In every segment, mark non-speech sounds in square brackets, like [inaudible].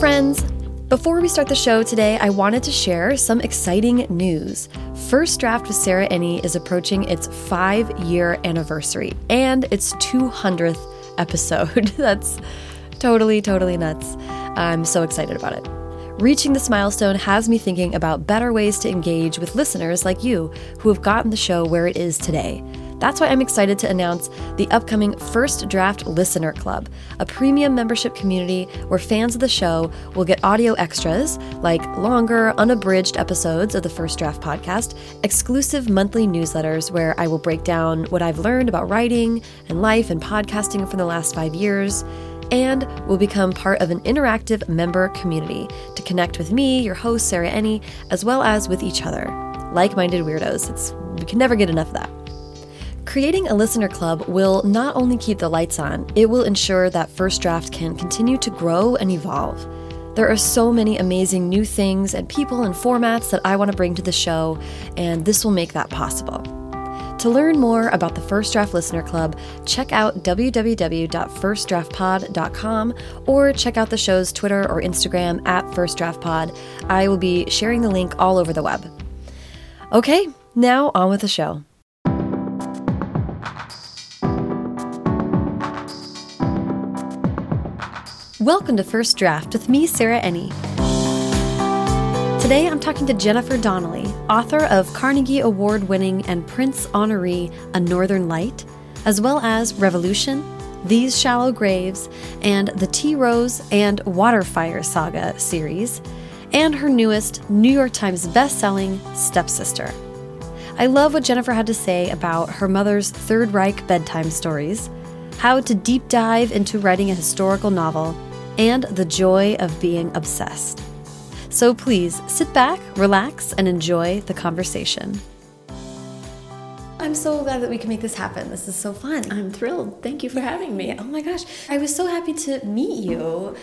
friends. Before we start the show today, I wanted to share some exciting news. First Draft with Sarah Enni is approaching its five year anniversary and its 200th episode. [laughs] That's totally, totally nuts. I'm so excited about it. Reaching this milestone has me thinking about better ways to engage with listeners like you who have gotten the show where it is today. That's why I'm excited to announce the upcoming First Draft Listener Club, a premium membership community where fans of the show will get audio extras like longer, unabridged episodes of the First Draft podcast, exclusive monthly newsletters where I will break down what I've learned about writing and life and podcasting for the last five years and will become part of an interactive member community to connect with me, your host, Sarah Enni, as well as with each other. Like minded weirdos. It's, we can never get enough of that. Creating a listener club will not only keep the lights on, it will ensure that First Draft can continue to grow and evolve. There are so many amazing new things and people and formats that I want to bring to the show, and this will make that possible. To learn more about the First Draft Listener Club, check out www.firstdraftpod.com or check out the show's Twitter or Instagram at First Draft Pod. I will be sharing the link all over the web. Okay, now on with the show. Welcome to First Draft with me, Sarah Enni. Today I'm talking to Jennifer Donnelly, author of Carnegie Award winning and Printz honoree A Northern Light, as well as Revolution, These Shallow Graves, and the Tea Rose and Waterfire Saga series, and her newest New York Times bestselling Stepsister. I love what Jennifer had to say about her mother's Third Reich bedtime stories, how to deep dive into writing a historical novel, and the joy of being obsessed. So please sit back, relax, and enjoy the conversation. I'm so glad that we can make this happen. This is so fun. I'm thrilled. Thank you for having me. Oh my gosh. I was so happy to meet you.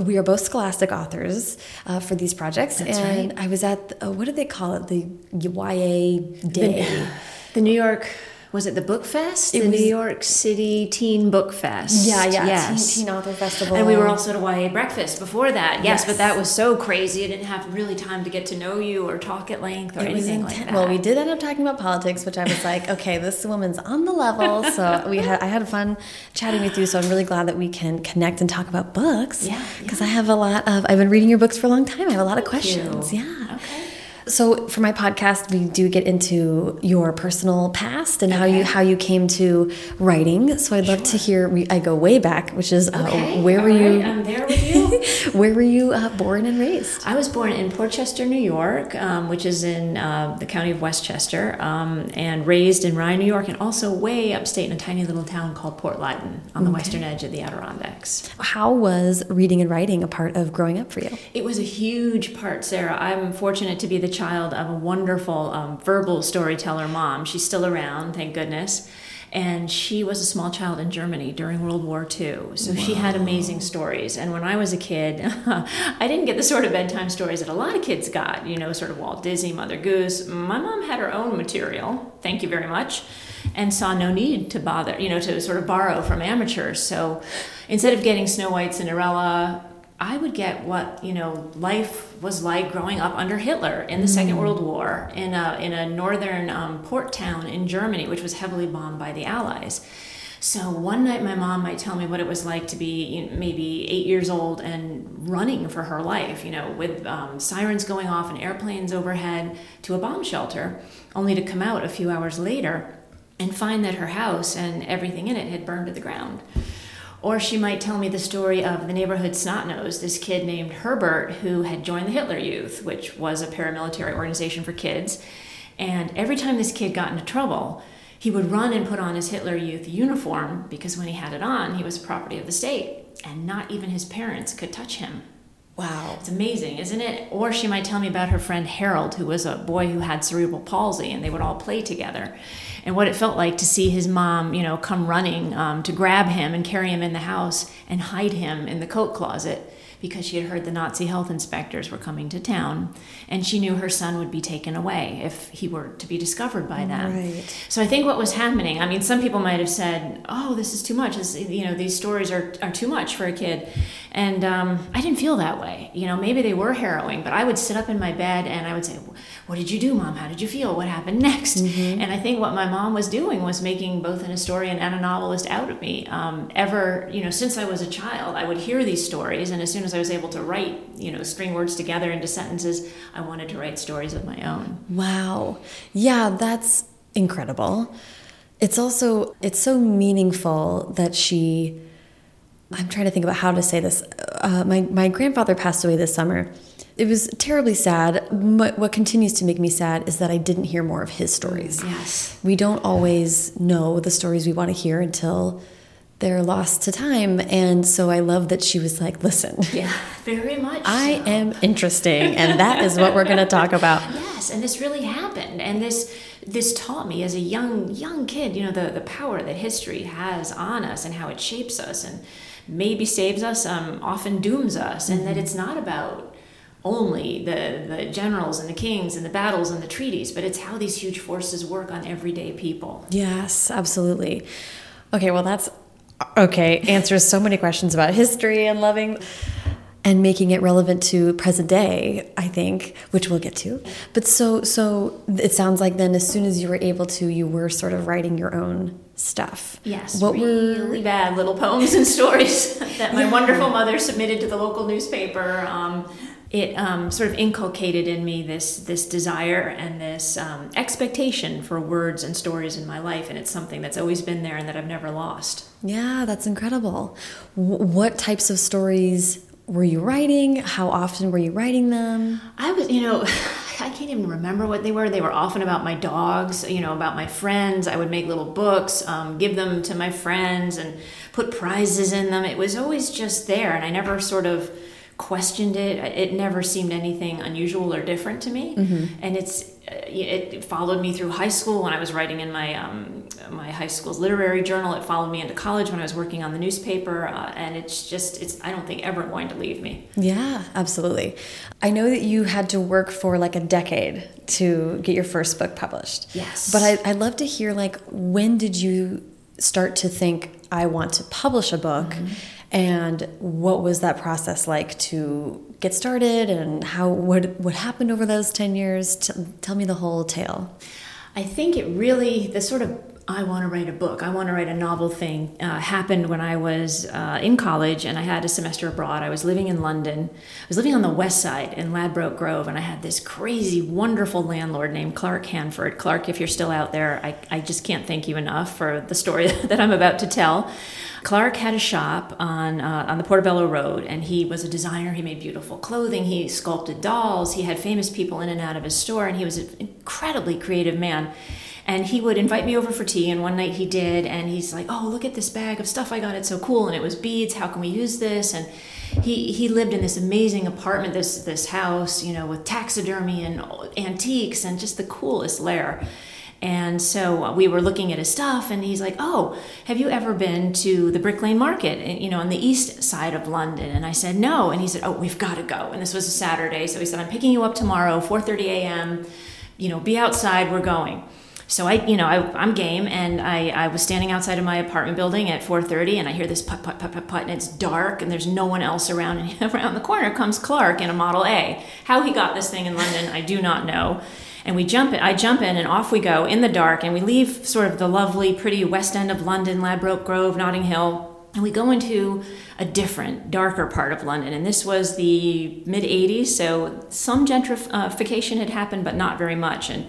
We are both scholastic authors uh, for these projects. That's and right. I was at, the, uh, what do they call it? The YA Day. The, the New York was it the Book Fest? It the was- New York City Teen Book Fest. Yeah, yeah. Yes. Teen, Teen Author Festival. and we were also at YA breakfast before that. Yes, Yes. but that was so crazy. I didn't have really time to get to know you or talk at length or It anything like that. Well, we did end up talking about politics, which I was like, [laughs] okay, this woman's on the level. So we had I had fun chatting with you. So I'm really glad that we can connect and talk about books. Yeah, because I have a lot of I've been reading your books for a long time. I have a lot of questions. you. Yeah. Okay. So for my podcast, we do get into your personal past and how you how you came to writing. So I'd love to hear. We, I go way back, which is uh, Okay, where were all you? I'm there with you. [laughs] where were you uh, born and raised? I was born in Port Chester, New York, um, which is in uh, the county of Westchester, um, and raised in Rye, New York, and also way upstate in a tiny little town called Port Leyden on the western edge of the Adirondacks. How was reading and writing a part of growing up for you? It was a huge part, Sarah. I'm fortunate to be the child of a wonderful um, verbal storyteller mom. She's still around, thank goodness. And she was a small child in Germany during World War II. So she had amazing stories. And when I was a kid, [laughs] I didn't get the sort of bedtime stories that a lot of kids got, you know, sort of Walt Disney, Mother Goose. My mom had her own material, thank you very much, and saw no need to bother, you know, to sort of borrow from amateurs. So instead of getting Snow White, Cinderella, I would get what you know life was like growing up under Hitler in the Second World War in a in a northern um, port town in Germany, which was heavily bombed by the Allies. So one night, my mom might tell me what it was like to be you know, maybe eight years old and running for her life, you know, with um, sirens going off and airplanes overhead to a bomb shelter, only to come out a few hours later and find that her house and everything in it had burned to the ground. Or she might tell me the story of the neighborhood snot-nosed, this kid named Herbert who had joined the Hitler Youth, which was a paramilitary organization for kids. And every time this kid got into trouble, he would run and put on his Hitler Youth uniform because when he had it on, he was property of the state, and not even his parents could touch him. Wow. It's amazing, isn't it? Or she might tell me about her friend Harold, who was a boy who had cerebral palsy, and they would all play together. And what it felt like to see his mom, you know, come running um, to grab him and carry him in the house and hide him in the coat closet because she had heard the Nazi health inspectors were coming to town, and she knew her son would be taken away if he were to be discovered by them. Right. So I think what was happening, I mean, some people might have said, "Oh, this is too much. This, you know, these stories are, are too much for a kid," and um, I didn't feel that way. You know, maybe they were harrowing, but I would sit up in my bed and I would say, "What did you do, Mom? How did you feel? What happened next?" Mm-hmm. And I think what my mom was doing was making both an historian and a novelist out of me. Um, ever, you know, since I was a child, I would hear these stories, and as soon as I was able to write, you know, string words together into sentences, I wanted to write stories of my own. Wow. Yeah, that's incredible. It's also it's so meaningful that she I'm trying to think about how to say this. Uh, my my grandfather passed away this summer. It was terribly sad. What, what continues to make me sad is that I didn't hear more of his stories. Yes. We don't always know the stories we want to hear until they're lost to time. And so I love that she was like, listen, [laughs] Yeah, very much. I so. am interesting, and that is what we're going to talk about. [laughs] Yes, and this really happened, and this this taught me as a young young kid, you know, the the power that history has on us and how it shapes us, and maybe saves us, um, often dooms us, and that it's not about only the the generals and the kings and the battles and the treaties, but it's how these huge forces work on everyday people. Yes, absolutely. Okay, well, that's okay. Answers so many questions about history and loving and making it relevant to present day, I think, which we'll get to. But so, so it sounds like then as soon as you were able to, you were sort of writing your own stuff. Yes, What really were bad little poems and stories [laughs] that my Yeah. wonderful mother submitted to the local newspaper. Um, it um, sort of inculcated in me this this desire and this um, expectation for words and stories in my life, and it's something that's always been there and that I've never lost. Yeah, that's incredible. W- what types of stories were you writing? How often were you writing them? I was, you know, [laughs] I can't even remember what they were. They were often about my dogs, you know, about my friends. I would make little books, um, give them to my friends, and put prizes in them. It was always just there, and I never sort of questioned it. It never seemed anything unusual or different to me. And it's uh, it followed me through high school when I was writing in my um, my high school's literary journal. It followed me into college when I was working on the newspaper, uh, and it's just it's I don't think ever going to leave me. Yeah, absolutely. I know that you had to work for like a decade to get your first book published. Yes. But I, I'd love to hear like when did you start to think I want to publish a book, and what was that process like to get started, and how what what happened over those ten years? T- tell me the whole tale. I think it really, the sort of I want to write a book, I want to write a novel thing uh, happened when I was uh, in college and I had a semester abroad. I was living in London. I was living on the west side in Ladbroke Grove and I had this crazy, wonderful landlord named Clark Hanford. Clark, if you're still out there, I, I just can't thank you enough for the story [laughs] that I'm about to tell. Clark had a shop on uh, on the Portobello Road, and he was a designer. He made beautiful clothing. He sculpted dolls. He had famous people in and out of his store, and he was an incredibly creative man. And he would invite me over for tea, and one night he did, and he's like, "Oh, look at this bag of stuff I got! It's so cool!" And it was beads. How can we use this? And he he lived in this amazing apartment, this this house, you know, with taxidermy and antiques and just the coolest lair. And so we were looking at his stuff, and he's like, "Oh, have you ever been to the Brick Lane Market? Eh, you know, on the east side of London?" And I said, "No." And he said, "Oh, we've got to go." And this was a Saturday, so he said, "I'm picking you up tomorrow, 4:30 a.m. You know, be outside. We're going." So I, you know, I, I'm game, and I, I was standing outside of my apartment building at 4:30, and I hear this put put put put put, and it's dark, and there's no one else around. And [laughs] around the corner comes Clark in a Model A. How he got this thing in London, I do not know. And we jump in, I jump in, and off we go in the dark, and we leave sort of the lovely, pretty west end of London, Ladbroke Grove, Notting Hill, and we go into a different, darker part of London. And this was the mid 80s, so some gentrification had happened, but not very much. And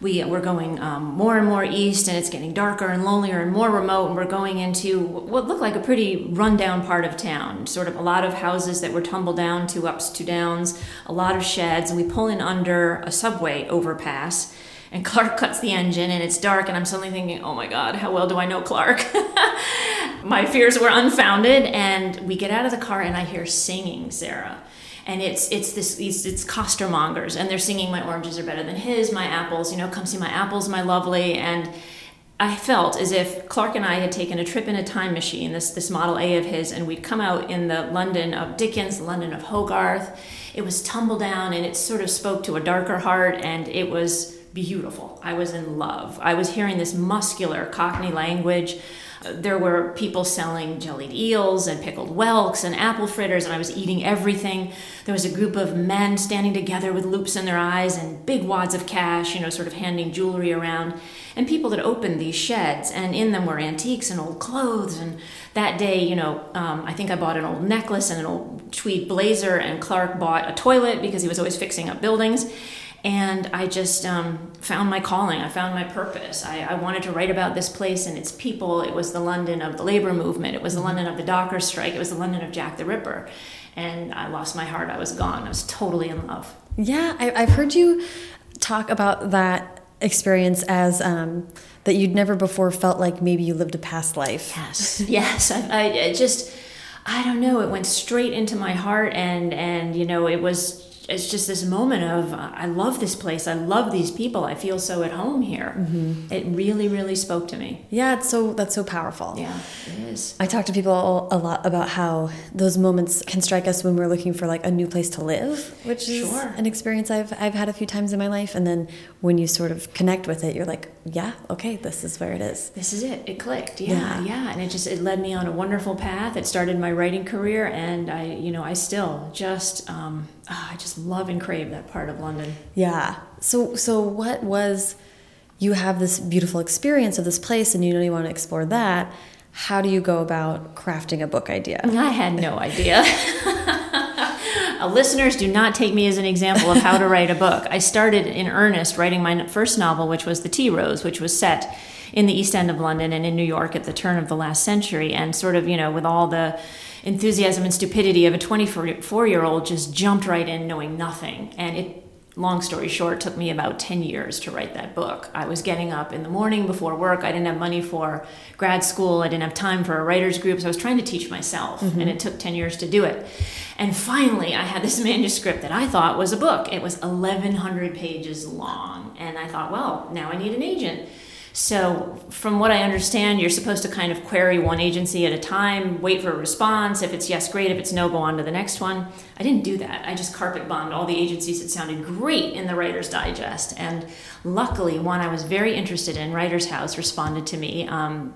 we were going um, more and more east, and it's getting darker and lonelier and more remote. And we're going into what looked like a pretty rundown part of town. Sort of a lot of houses that were tumbled down, two ups, two downs, a lot of sheds. And we pull in under a subway overpass. And [laughs] Clark cuts the engine, and it's dark, and I'm suddenly thinking, oh my God, how well do I know Clark? [laughs] my fears were unfounded, and we get out of the car, and I hear singing, Sarah and it's it's this it's, it's costermongers and they're singing my oranges are better than his my apples you know come see my apples my lovely and I felt as if Clark and I had taken a trip in a time machine, this, this Model A of his, and we'd come out in the London of Dickens, the London of Hogarth. It was tumble down and it sort of spoke to a darker heart, and it was beautiful. I was in love. I was hearing this muscular Cockney language. There were people selling jellied eels and pickled whelks and apple fritters, and I was eating everything. There was a group of men standing together with loupes in their eyes and big wads of cash, you know, sort of handing jewelry around, and people that opened these sheds, and in them were antiques and old clothes. And that day, you know, um, I think I bought an old necklace and an old tweed blazer, and Clark bought a toilet because he was always fixing up buildings and I just um, found my calling. I found my purpose. I, I, wanted to write about this place and its people. It was the London of the labor movement. It was the London of the Dockers strike. It was the London of Jack the Ripper. And I lost my heart. I was gone. I was totally in love. Yeah, I, have heard you talk about that experience as um, that you'd never before felt like maybe you lived a past life. Yes, yes. I, I just, I don't know. It went straight into my heart, and and you know, it was it's just this moment of I love this place. I love these people. I feel so at home here. Mm-hmm. It really, really spoke to me. Yeah, it's so that's so powerful. Yeah, it is. I talk to people a lot about how those moments can strike us when we're looking for like a new place to live, which is sure. an experience I've I've had a few times in my life. And then when you sort of connect with it, you're like, yeah, okay, this is where it is. This is it. It clicked. Yeah, yeah, yeah. And it just it led me on a wonderful path. It started my writing career, and I, you know, I still just. Um, oh, I just love and crave that part of London. Yeah. So so what was you have this beautiful experience of this place and you know you want to explore that. How do you go about crafting a book idea? [laughs] I had no idea. [laughs] listeners, do not take me as an example of how to write a book. I started in earnest writing my first novel, which was The Tea Rose, which was set in the East End of London and in New York at the turn of the last century, and sort of, you know, with all the enthusiasm and stupidity of a 24 year old just jumped right in knowing nothing. And it, long story short, took me about 10 years to write that book. I was getting up in the morning before work. I didn't have money for grad school. I didn't have time for a writer's group. So I was trying to teach myself, mm-hmm. and it took 10 years to do it. And finally, I had this [laughs] manuscript that I thought was a book. It was 1,100 pages long. And I thought, well, now I need an agent. So, from what I understand, you're supposed to kind of query one agency at a time, wait for a response. If it's yes, great. If it's no, go on to the next one. I didn't do that. I just carpet bombed all the agencies that sounded great in the Writer's Digest. And luckily, one I was very interested in, Writer's House, responded to me. Um,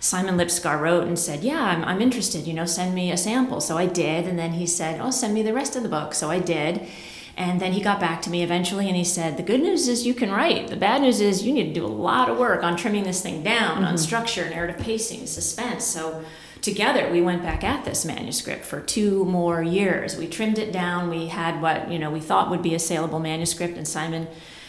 Simon Lipskar wrote and said, Yeah, I'm, I'm interested, you know, send me a sample. So I did. And then he said, Oh, send me the rest of the book. So I did. And then he got back to me eventually and he said, The good news is you can write. The bad news is you need to do a lot of work on trimming this thing down, mm-hmm. on structure, narrative pacing, suspense. So together we went back at this manuscript for two more years. We trimmed it down. We had what, you know, we thought would be a saleable manuscript, and Simon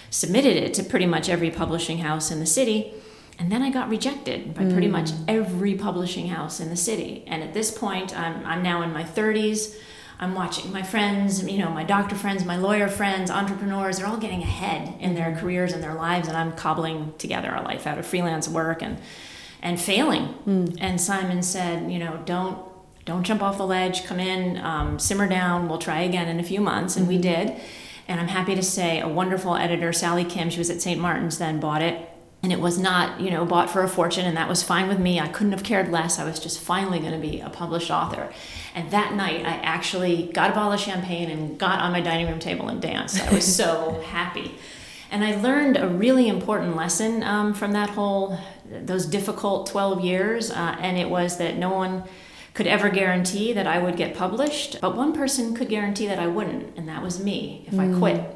submitted it to pretty much every publishing house in the city. And then I got rejected by pretty mm. much every publishing house in the city. And at this point, I'm, I'm now in my 30s. I'm watching my friends, you know, my doctor friends, my lawyer friends, entrepreneurs, they're all getting ahead in their careers and their lives, and I'm cobbling together a life out of freelance work and and failing. Mm. And Simon said, you know, don't don't jump off the ledge, come in, um, simmer down, we'll try again in a few months, and we did. And I'm happy to say a wonderful editor, Sally Kim, she was at St. Martin's then, bought it and it was not you know bought for a fortune and that was fine with me i couldn't have cared less i was just finally going to be a published author and that night i actually got a bottle of champagne and got on my dining room table and danced i was so [laughs] happy and i learned a really important lesson um, from that whole those difficult 12 years uh, and it was that no one could ever guarantee that i would get published but one person could guarantee that i wouldn't and that was me if mm. i quit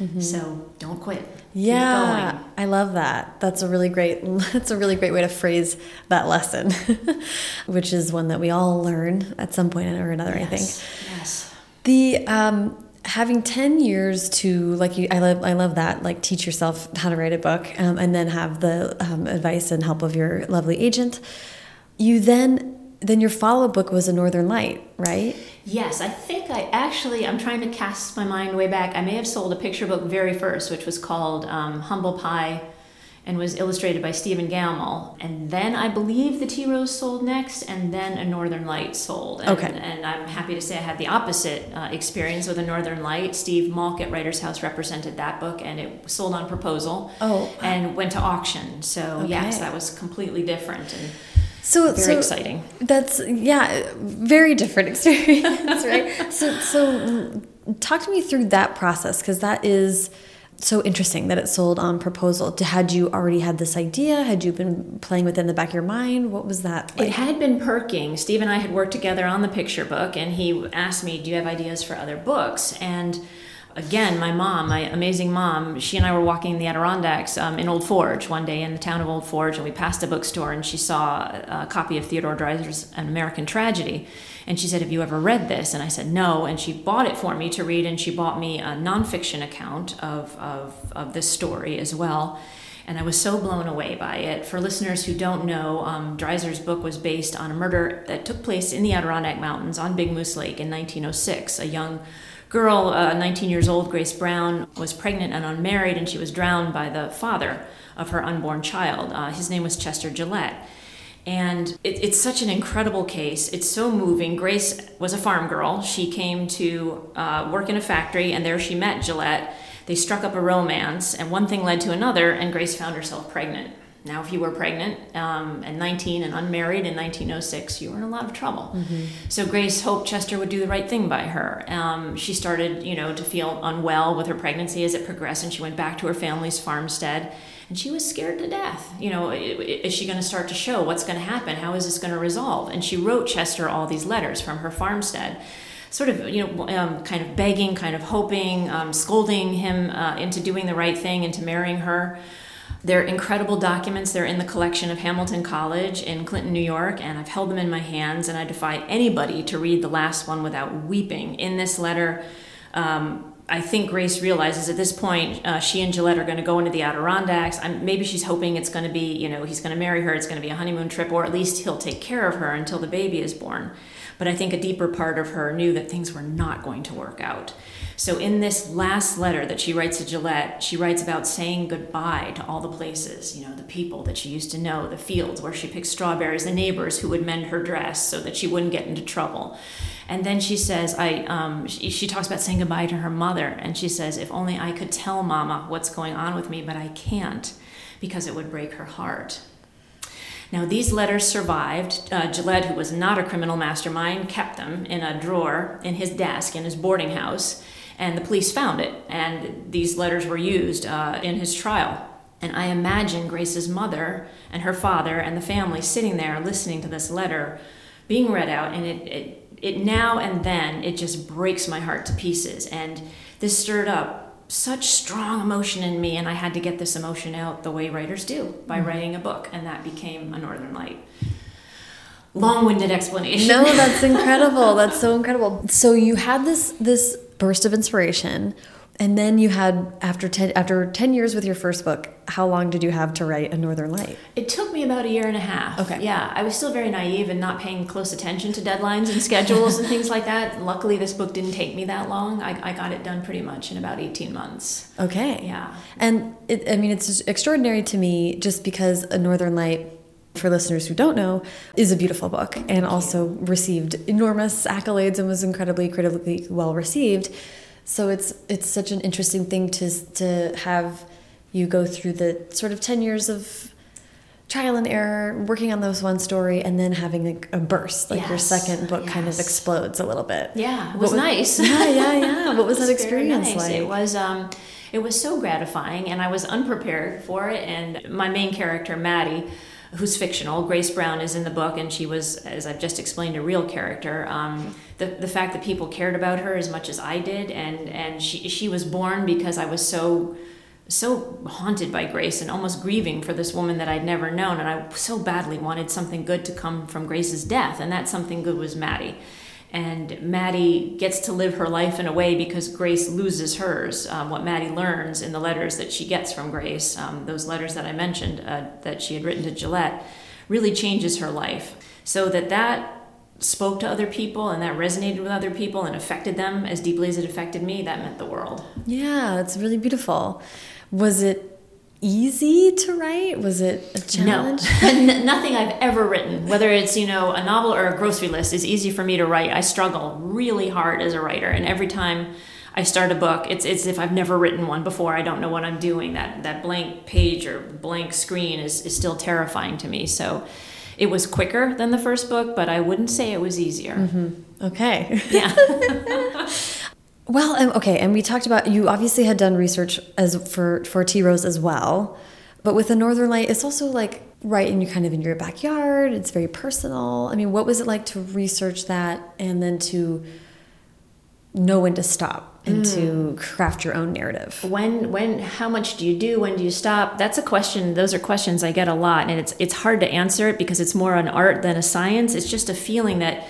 Mm-hmm. So don't quit. Yeah, I love that. That's a really great. [laughs] That's a really great way to phrase that lesson, [laughs] which is one that we all learn at some point or another. Yes. I think. Yes. The um, having 10 years to like you i love i love that like teach yourself how to write a book um, and then have the um, advice and help of your lovely agent you then then your follow-up book was a northern light right yes i think i actually i'm trying to cast my mind way back i may have sold a picture book very first which was called um, humble pie and was illustrated by Stephen Gammell. And then I believe the Tea Rose sold next, and then A Northern Light sold. And, Okay. And I'm happy to say I had the opposite uh, experience with A Northern Light. Steve Malk at Writers House represented that book, and it sold on proposal Oh. and went to auction. So, yes, that was completely different and So very so exciting. That's yeah, very different [laughs] experience, right? So so talk to me through that process because that is so interesting that it sold on proposal. Had you already had this idea? Had you been playing within the back of your mind? What was that It had been perking. Steve and I had worked together on the picture book, and he asked me, Do you have ideas for other books? And again, my mom, my amazing mom, she and I were walking in the Adirondacks um, in Old Forge one day in the town of Old Forge, and we passed a bookstore, and she saw a copy of Theodore Dreiser's An American Tragedy. And she said, Have you ever read this? And I said, No. And she bought it for me to read, and she bought me a nonfiction account of, of, of this story as well and I was so blown away by it. For listeners who don't know, um, Dreiser's book was based on a murder that took place in the Adirondack Mountains on Big Moose Lake in 1906. A young girl, uh, 19 years old, Grace Brown, was pregnant and unmarried, and she was drowned by the father of her unborn child. Uh, his name was Chester Gillette. And it, it's such an incredible case. It's so moving. Grace was a farm girl. She came to uh, work in a factory, and there she met Gillette. They struck up a romance, and one thing led to another, and Grace found herself pregnant. Now, if you were pregnant um, and 19 and unmarried in 1906, you were in a lot of trouble. So Grace hoped Chester would do the right thing by her. Um, she started, you know, to feel unwell with her pregnancy as it progressed, and she went back to her family's farmstead. And she was scared to death. You know, is she going to start to show what's going to happen? How is this going to resolve? And she wrote Chester all these letters from her farmstead sort of you know um, kind of begging kind of hoping um, scolding him uh, into doing the right thing into marrying her they're incredible documents they're in the collection of hamilton college in clinton new york and i've held them in my hands and i defy anybody to read the last one without weeping in this letter um, I think Grace realizes at this point uh, she and Gillette are going to go into the Adirondacks. I'm, maybe she's hoping it's going to be, you know, he's going to marry her. It's going to be a honeymoon trip, or at least he'll take care of her until the baby is born. But I think a deeper part of her knew that things were not going to work out. So in this last letter that she writes to Gillette, she writes about saying goodbye to all the places, you know, the people that she used to know, the fields where she picked strawberries, the neighbors who would mend her dress so that she wouldn't get into trouble. And then she says, I, um, she, she talks about saying goodbye to her mother, and she says, if only I could tell Mama what's going on with me, but I can't because it would break her heart. Now, these letters survived. Uh, Gillette, who was not a criminal mastermind, kept them in a drawer in his desk in his boarding house, and the police found it. And these letters were used uh, in his trial. And I imagine Grace's mother and her father and the family sitting there listening to this letter being read out, and it, it, it now and then it just breaks my heart to pieces. And this stirred up such strong emotion in me, and I had to get this emotion out the way writers do by mm-hmm. writing a book, and that became A Northern Light. Long winded explanation. No, that's [laughs] incredible. That's so incredible. So you had this this burst of inspiration, and then you had after ten after ten years with your first book. How long did you have to write A Northern Light? It took me about a year and a half. Okay. Yeah, I was still very naive and not paying close attention to deadlines and schedules and things like that. [laughs] Luckily, this book didn't take me that long. I, I got it done pretty much in about 18 months. Okay. Yeah. And it, I mean, it's extraordinary to me just because A Northern Light, for listeners who don't know, is a beautiful book and also received enormous accolades and was incredibly critically well received. So it's it's such an interesting thing to to have you go through the sort of 10 years of trial and error working on those one story and then having a, a burst like your second book kind of explodes a little bit Yeah, it What was nice. [laughs] yeah yeah yeah [laughs] what was It that experience nice. like It was um, it was so gratifying, and I was unprepared for it. And my main character, Maddie, who's fictional, Grace Brown is in the book, and she was, as I've just explained, a real character. Um, the the fact that people cared about her as much as I did, and and she she was born because I was so so haunted by Grace and almost grieving for this woman that I'd never known. And I so badly wanted something good to come from Grace's death. And that something good was Maddie. And Maddie gets to live her life in a way because Grace loses hers. Um, what Maddie learns in the letters that she gets from Grace, um, those letters that I mentioned uh, that she had written to Gillette, really changes her life. So that that spoke to other people and that resonated with other people and affected them as deeply as it affected me, that meant the world. Yeah, it's really beautiful. Was it easy to write? Was it a challenge? [laughs] No, nothing I've ever written, whether it's you know a novel or a grocery list, is easy for me to write. I struggle really hard as a writer, and every time I start a book, it's it's if I've never written one before. I don't know what I'm doing. That that blank page or blank screen is is still terrifying to me. So. It was quicker than the first book, but I wouldn't say it was easier. Mm-hmm. Okay. Yeah. [laughs] [laughs] Well, okay, and we talked about you obviously had done research as for for Tea Rose as well, but with the Northern Light, it's also like right in you kind of in your backyard. It's very personal. I mean, what was it like to research that and then to know when to stop and mm. to craft your own narrative? When when how much do you do? When do you stop? That's a question. Those are questions I get a lot, and it's it's hard to answer it because it's more an art than a science. It's just a feeling that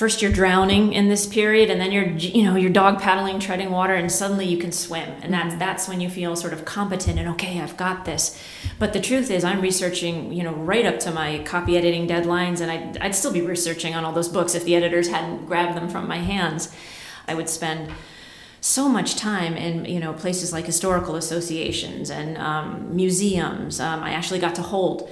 first you're drowning in this period and then you're you know you're dog paddling treading water and suddenly you can swim. And that's mm-hmm. that's when you feel sort of competent and okay I've got this. But the truth is I'm researching you know right up to my copy editing deadlines and I'd, I'd still be researching on all those books if the editors hadn't grabbed them from my hands. I would spend so much time in you know places like historical associations and um, museums. Um, I actually got to hold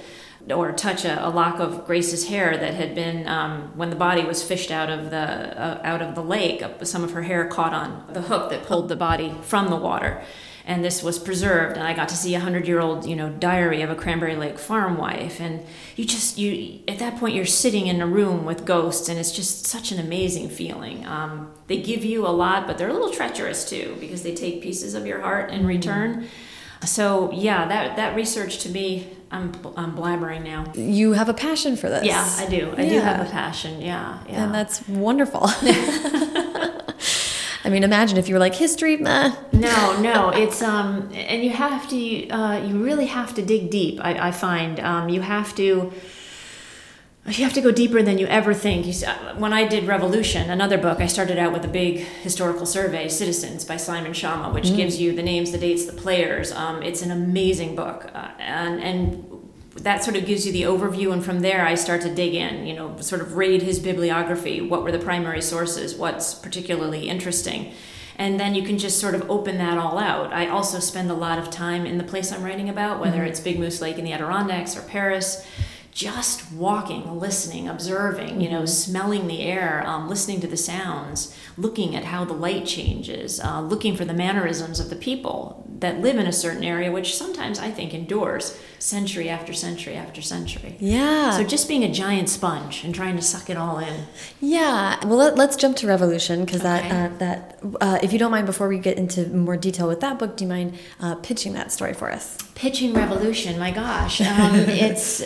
or touch a, a, lock of Grace's hair that had been um, when the body was fished out of the uh, out of the lake. Some of her hair caught on the hook that pulled the body from the water, and this was preserved. And I got to see a hundred year old you know diary of a Cranberry Lake farm wife. And you just you at that point you're sitting in a room with ghosts, and it's just such an amazing feeling. Um, they give you a lot, but they're a little treacherous too because they take pieces of your heart in return. Mm-hmm so yeah, that that research to me, I'm I'm blabbering now. You have a passion for this. Yeah, I do. I yeah. do have a passion. Yeah, yeah. And that's wonderful. [laughs] I mean, imagine if you were like history. Meh. No, no, it's um, and you have to, uh, you really have to dig deep. I, I find um, you have to you have to go deeper than you ever think. You, when I did Revolution, another book, I started out with a big historical survey, Citizens by Simon Schama, which mm. gives you the names, the dates, the players. Um, it's an amazing book, uh, and and that sort of gives you the overview. And from there, I start to dig in. You know, sort of raid his bibliography. What were the primary sources? What's particularly interesting? and then you can just sort of open that all out. I also spend a lot of time in the place I'm writing about, whether mm-hmm. it's Big Moose Lake in the Adirondacks or Paris just walking, listening, observing, you know, smelling the air, um, listening to the sounds, looking at how the light changes, uh, looking for the mannerisms of the people that live in a certain area, which sometimes I think endures century after century after century. Yeah. So just being a giant sponge and trying to suck it all in. Yeah. Well, let, us jump to Revolution because okay. that uh, that uh, if you don't mind, before we get into more detail with that book, do you mind uh, pitching that story for us? Pitching Revolution. My gosh, um, [laughs] it's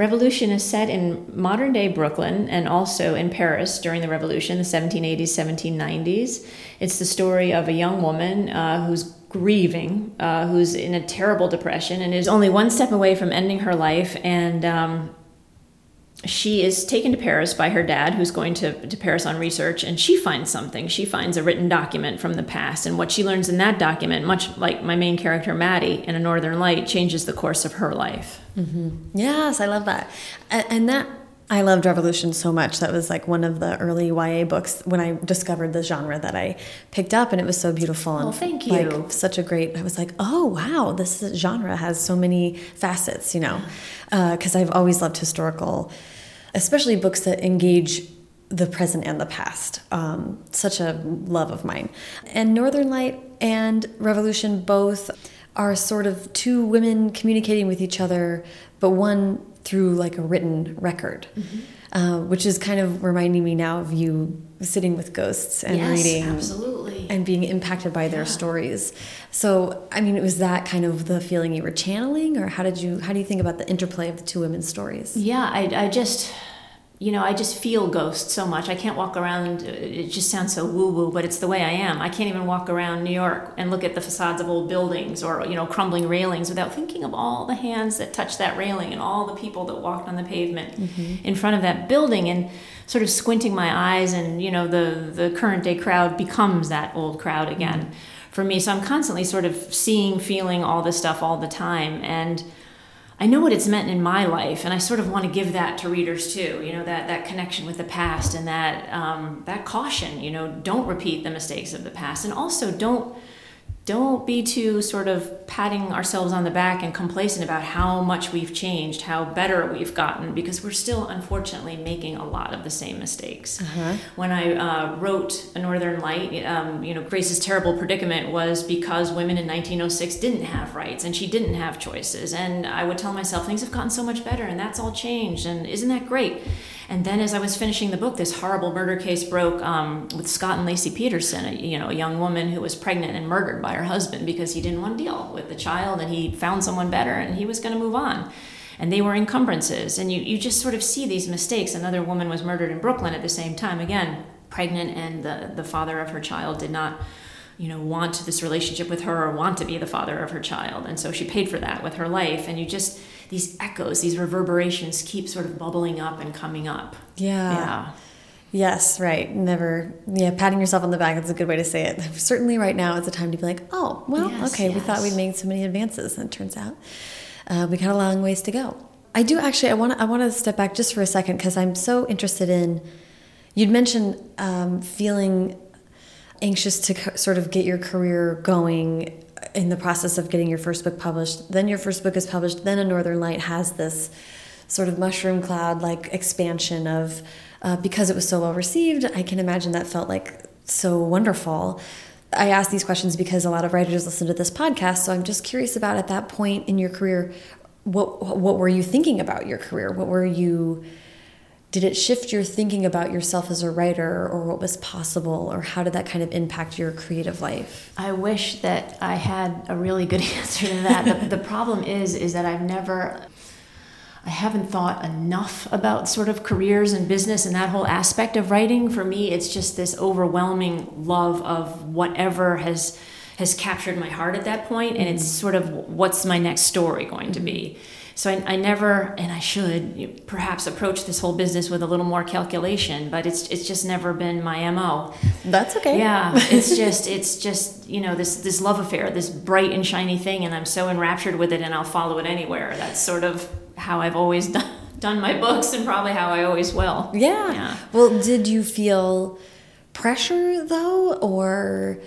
Revolution is set in modern day Brooklyn and also in Paris during the Revolution, the 1780s, 1790s. It's the story of a young woman uh, who's grieving, uh, who's in a terrible depression, and is only one step away from ending her life. And um, she is taken to Paris by her dad, who's going to, to Paris on research, and she finds something. She finds a written document from the past, and what she learns in that document, much like my main character Maddie in A Northern Light, changes the course of her life. Mm-hmm. Yes, I love that, and, and that I loved Revolution so much. That was like one of the early YA books when I discovered the genre that I picked up, and it was so beautiful. And thank you. Like, such a great. I was like, oh wow, this genre has so many facets, you know, because uh, I've always loved historical, especially books that engage the present and the past. Um, such a love of mine. And Northern Light and Revolution both are sort of two women communicating with each other, but one through like a written record, mm-hmm. uh, which is kind of reminding me now of you sitting with ghosts and yes, reading absolutely. and being impacted by their stories. So, I mean, was that kind of the feeling you were channeling, or how did you how do you think about the interplay of the two women's stories? Yeah, I, I just you know, I just feel ghosts so much. I can't walk around, it just sounds so woo woo, but it's the way I am. I can't even walk around New York and look at the facades of old buildings or, you know, crumbling railings without thinking of all the hands that touched that railing and all the people that walked on the pavement mm-hmm. in front of that building and sort of squinting my eyes and, you know, the, the current day crowd becomes that old crowd again mm-hmm. for me. So I'm constantly sort of seeing, feeling all this stuff all the time. And, I know what it's meant in my life, and I sort of want to give that to readers too. You know that that connection with the past and that um, that caution. You know, don't repeat the mistakes of the past, and also don't don't be too sort of patting ourselves on the back and complacent about how much we've changed, how better we've gotten, because we're still unfortunately making a lot of the same mistakes. Uh-huh. When I uh, wrote A Northern Light, um, you know, Grace's terrible predicament was because women in 1906 didn't have rights and she didn't have choices. And I would tell myself, things have gotten so much better and that's all changed. And isn't that great? And then as I was finishing the book, this horrible murder case broke um, with Scott and Laci Peterson, a, you know, a young woman who was pregnant and murdered by her husband because he didn't want to deal with the child and he found someone better and he was going to move on. And they were encumbrances. And you, you just sort of see these mistakes. Another woman was murdered in Brooklyn at the same time, again, pregnant, and the, the father of her child did not you know want this relationship with her or want to be the father of her child and so she paid for that with her life and you just these echoes, these reverberations keep sort of bubbling up and coming up. Yeah. Yeah. Yes, right. Never, yeah, patting yourself on the back, that's a good way to say it. [laughs] Certainly right now it's a time to be like, oh, well, yes, okay, yes. we thought we'd made so many advances, and it turns out uh, we got a long ways to go. I do actually, I want to I wanna step back just for a second because I'm so interested in, you'd mentioned um, feeling anxious to sort of get your career going in the process of getting your first book published. Then your first book is published. Then A Northern Light has this sort of mushroom cloud like expansion of uh, because it was so well received. I can imagine that felt like so wonderful. I ask these questions because a lot of writers listen to this podcast, so I'm just curious about at that point in your career, what what were you thinking about your career? What were you did it shift your thinking about yourself as a writer or what was possible or how did that kind of impact your creative life? I wish that i had a really good [laughs] answer to that. The, the problem is is that i've never i haven't thought enough about sort of careers and business and that whole aspect of writing. For me it's just this overwhelming love of whatever has has captured my heart at that point and it's sort of what's my next story going to be so I, I, never, and I should perhaps approach this whole business with a little more calculation, but it's it's just never been my mo. That's okay. Yeah, [laughs] it's just it's just you know this this love affair, this bright and shiny thing, and I'm so enraptured with it, and I'll follow it anywhere. That's sort of how I've always done [laughs] done my books, and probably how I always will. Yeah. yeah. Well, did you feel pressure though, or?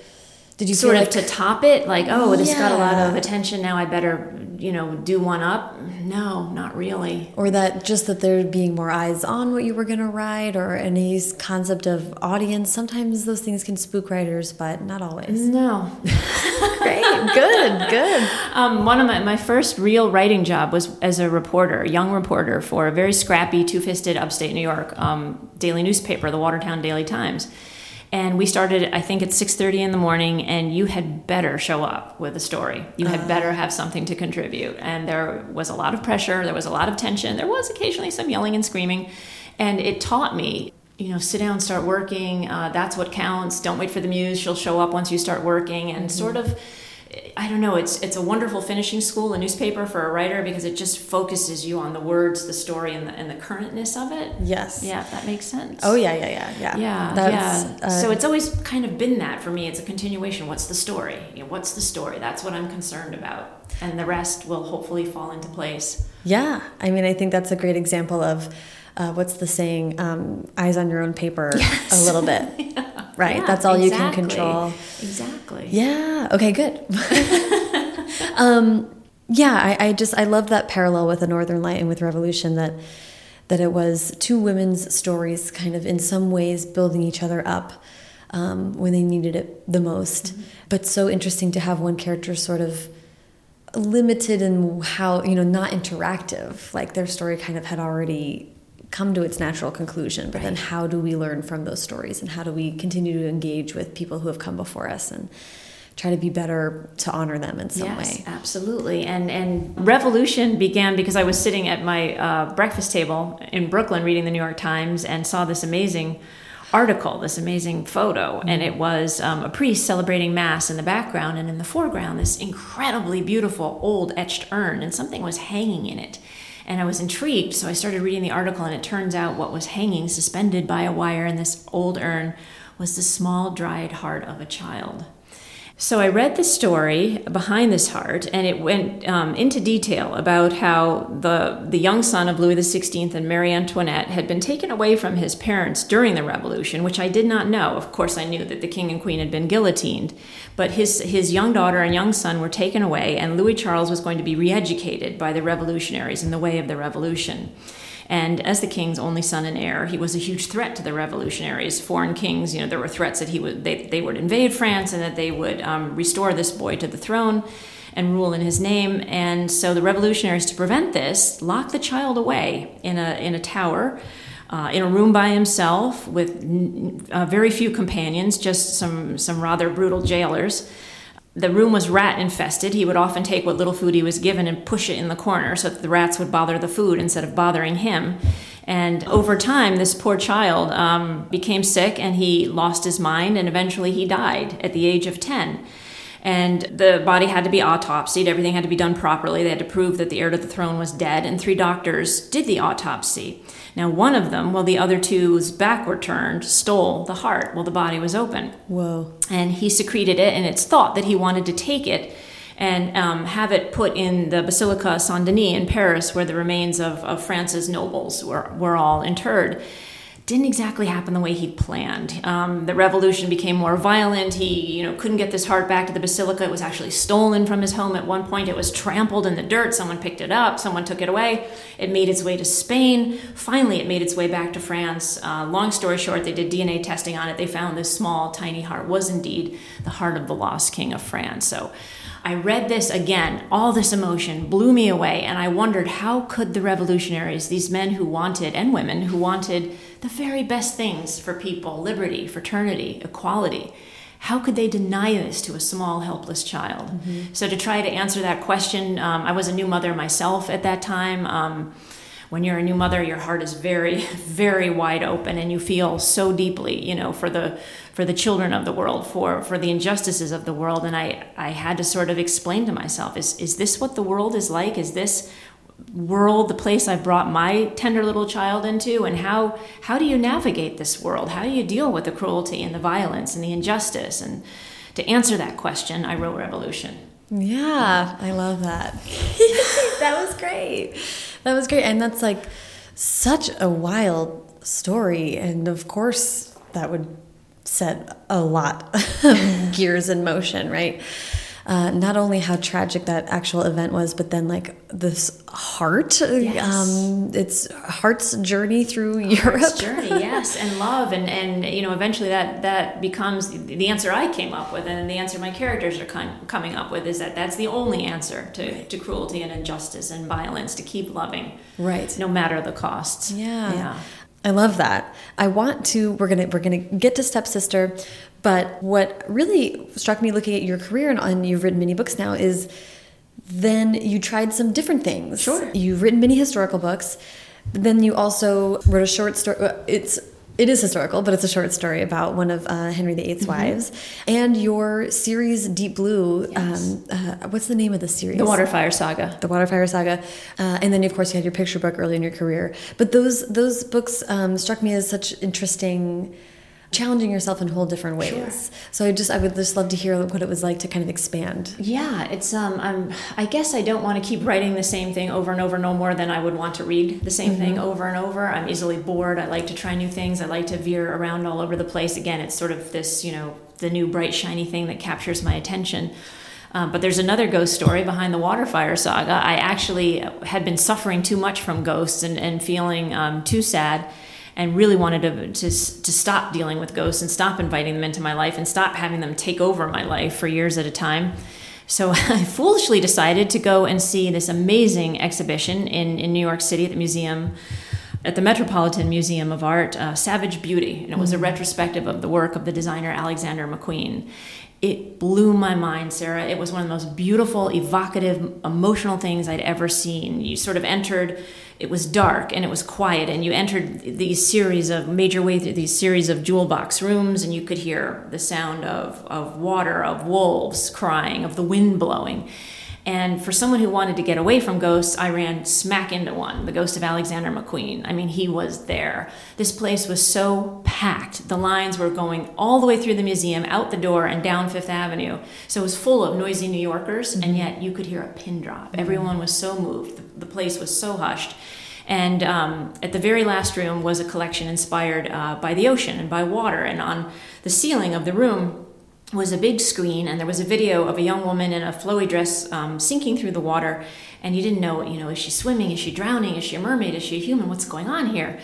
Did you sort of like, to top it, like, oh, this yeah. got a lot of attention. Now I better, you know, do one up. No, not really. Or that just that there being more eyes on what you were going to write, or any concept of audience. Sometimes those things can spook writers, but not always. No. [laughs] [laughs] Great, good, good. Um, one of my my first real writing job was as a reporter, a young reporter for a very scrappy, two-fisted upstate New York um, daily newspaper, the Watertown Daily Times and we started i think at 6.30 in the morning and you had better show up with a story. You had uh, better have something to contribute. And there was a lot of pressure. There was a lot of tension. There was occasionally some yelling and screaming. And it taught me you know sit down start working. Uh, that's what counts. Don't wait for the muse. She'll show up once you start working. And mm-hmm. sort of I don't know. It's it's a wonderful finishing school, a newspaper for a writer because it just focuses you on the words, the story, and the and the currentness of it. Yes. Yeah, if that makes sense. Oh yeah, yeah, yeah, yeah. Yeah, That's, yeah. Uh, so it's always kind of been that for me. It's a continuation. What's the story? You know, what's the story? That's what I'm concerned about, and the rest will hopefully fall into place. Yeah, I mean, I think that's a great example of. Uh, what's the saying? Um, eyes on your own paper yes. a little bit. [laughs] yeah right? Yeah, That's all exactly. you can control. Exactly. Yeah. Okay, good. [laughs] um, yeah, I, I just I love that parallel with the Northern Light and with Revolution that that it was two women's stories kind of in some ways building each other up um, when they needed it the most. Mm -hmm. But so interesting to have one character sort of limited in how, you know, not interactive. Like their story kind of had already come to its natural conclusion but right. then how do we learn from those stories? And how do we continue to engage with people who have come before us and try to be better to honor them in some yes, way? absolutely. And and revolution began because i was sitting at my uh, breakfast table in brooklyn reading the new york times and saw this amazing article, this amazing photo, and it was um, a priest celebrating Mass in the background, and in the foreground, this incredibly beautiful old etched urn, and something was hanging in it. And I was intrigued, so I started reading the article, and it turns out what was hanging suspended by a wire in this old urn was the small dried heart of a child. So I read the story behind this heart, and it went um, into detail about how the the young son of Louis XVI and Marie Antoinette had been taken away from his parents during the Revolution, which I did not know. Of course, I knew that the king and queen had been guillotined, but his his young daughter and young son were taken away, and Louis Charles was going to be re-educated by the revolutionaries in the way of the revolution. And as the king's only son and heir, he was a huge threat to the revolutionaries. Foreign kings, you know, there were threats that he would they, they would invade France and that they would um, restore this boy to the throne and rule in his name. And so the revolutionaries, to prevent this, locked the child away in a in a tower. Uh, in a room by himself with uh, very few companions, just some, some rather brutal jailers the room was rat infested. He would often take what little food he was given and push it in the corner so that the rats would bother the food instead of bothering him. And over time, this poor child um, became sick and he lost his mind, and eventually he died at the age of 10. And the body had to be autopsied, everything had to be done properly. They had to prove that the heir to the throne was dead, and three doctors did the autopsy. Now, one of them, while the other two's back were turned, stole the heart while the body was open. Whoa. And he secreted it, and it's thought that he wanted to take it and um, have it put in the Basilica Saint Denis in Paris, where the remains of, of France's nobles were, were all interred didn't exactly happen the way he'd planned. Um, the revolution became more violent. He, you know, couldn't get this heart back to the basilica. It was actually stolen from his home at one point. It was trampled in the dirt. Someone picked it up. Someone took it away. It made its way to Spain. Finally, it made its way back to France. Uh, long story short, they did DNA testing on it. They found this small, tiny heart was indeed the heart of the lost king of France. So I read this again, all this emotion blew me away, and I wondered how could the revolutionaries, these men who wanted, and women who wanted the very best things for people liberty, fraternity, equality, how could they deny this to a small, helpless child? Mm-hmm. So, to try to answer that question, um, I was a new mother myself at that time. Um, when you're a new mother your heart is very [laughs] very wide open and you feel so deeply you know for the for the children of the world for for the injustices of the world and i i had to sort of explain to myself is is this what the world is like is this world the place i've brought my tender little child into and how how do you navigate this world how do you deal with the cruelty and the violence and the injustice and to answer that question i wrote revolution yeah i love that [laughs] that was great that was great. And that's like such a wild story. And of course, that would set a lot [laughs] of gears in motion, right? Uh, not only how tragic that actual event was, but then like this heart, yes. um, it's heart's journey through Europe. Heart's journey, yes, and love, and and you know eventually that that becomes the answer I came up with, and the answer my characters are coming up with is that that's the only answer to, to cruelty and injustice and violence to keep loving, right, no matter the costs. Yeah, yeah. I love that. I want to. We're gonna we're gonna get to stepsister, but what really struck me looking at your career and, and you've written many books now is then you tried some different things. Sure. You've written many historical books. Then you also wrote a short story. It's it is historical, but it's a short story about one of uh, Henry VIII's mm -hmm. wives. And your series Deep Blue, yes. um, uh, what's the name of the series? The Waterfire Saga. The Waterfire Saga. Uh, and then, of course, you had your picture book early in your career. But those those books um, struck me as such interesting challenging yourself in whole different ways. Sure. So I just I would just love to hear what it was like to kind of expand. Yeah, it's um I'm I guess I don't want to keep writing the same thing over and over no more than I would want to read the same mm -hmm. thing mm-hmm. over and over. I'm easily bored. I like to try new things. I like to veer around all over the place. Again, it's sort of this, you know, the new bright shiny thing that captures my attention. Um, but there's another ghost story behind the Waterfire saga. I actually had been suffering too much from ghosts and, and feeling um, too sad and really wanted to, to, to stop dealing with ghosts and stop inviting them into my life and stop having them take over my life for years at a time. So [laughs] I foolishly decided to go and see this amazing exhibition in, in New York City at the museum, at the Metropolitan Museum of Art, uh, Savage Beauty. And it was a mm-hmm. retrospective of the work of the designer Alexander McQueen. It blew my mind, Sarah. It was one of the most beautiful, evocative, emotional things I'd ever seen. You sort of entered it was dark and it was quiet and you entered these series of major way through these series of jewel box rooms and you could hear the sound of, of water of wolves crying of the wind blowing And for someone who wanted to get away from ghosts, I ran smack into one, the ghost of Alexander McQueen. I mean, he was there. This place was so packed. The lines were going all the way through the museum, out the door, and down Fifth Avenue. So it was full of noisy New Yorkers, and mm-hmm. yet you could hear a pin drop. Everyone was so moved. The place was so hushed. And um, at the very last room was a collection inspired uh, by the ocean and by water. And on the ceiling of the room was a big screen and there was a video of a young woman in a flowy dress um, sinking through the water. And you didn't know you know is she swimming? Is she drowning? Is she a mermaid? Is she a human? What's going on here?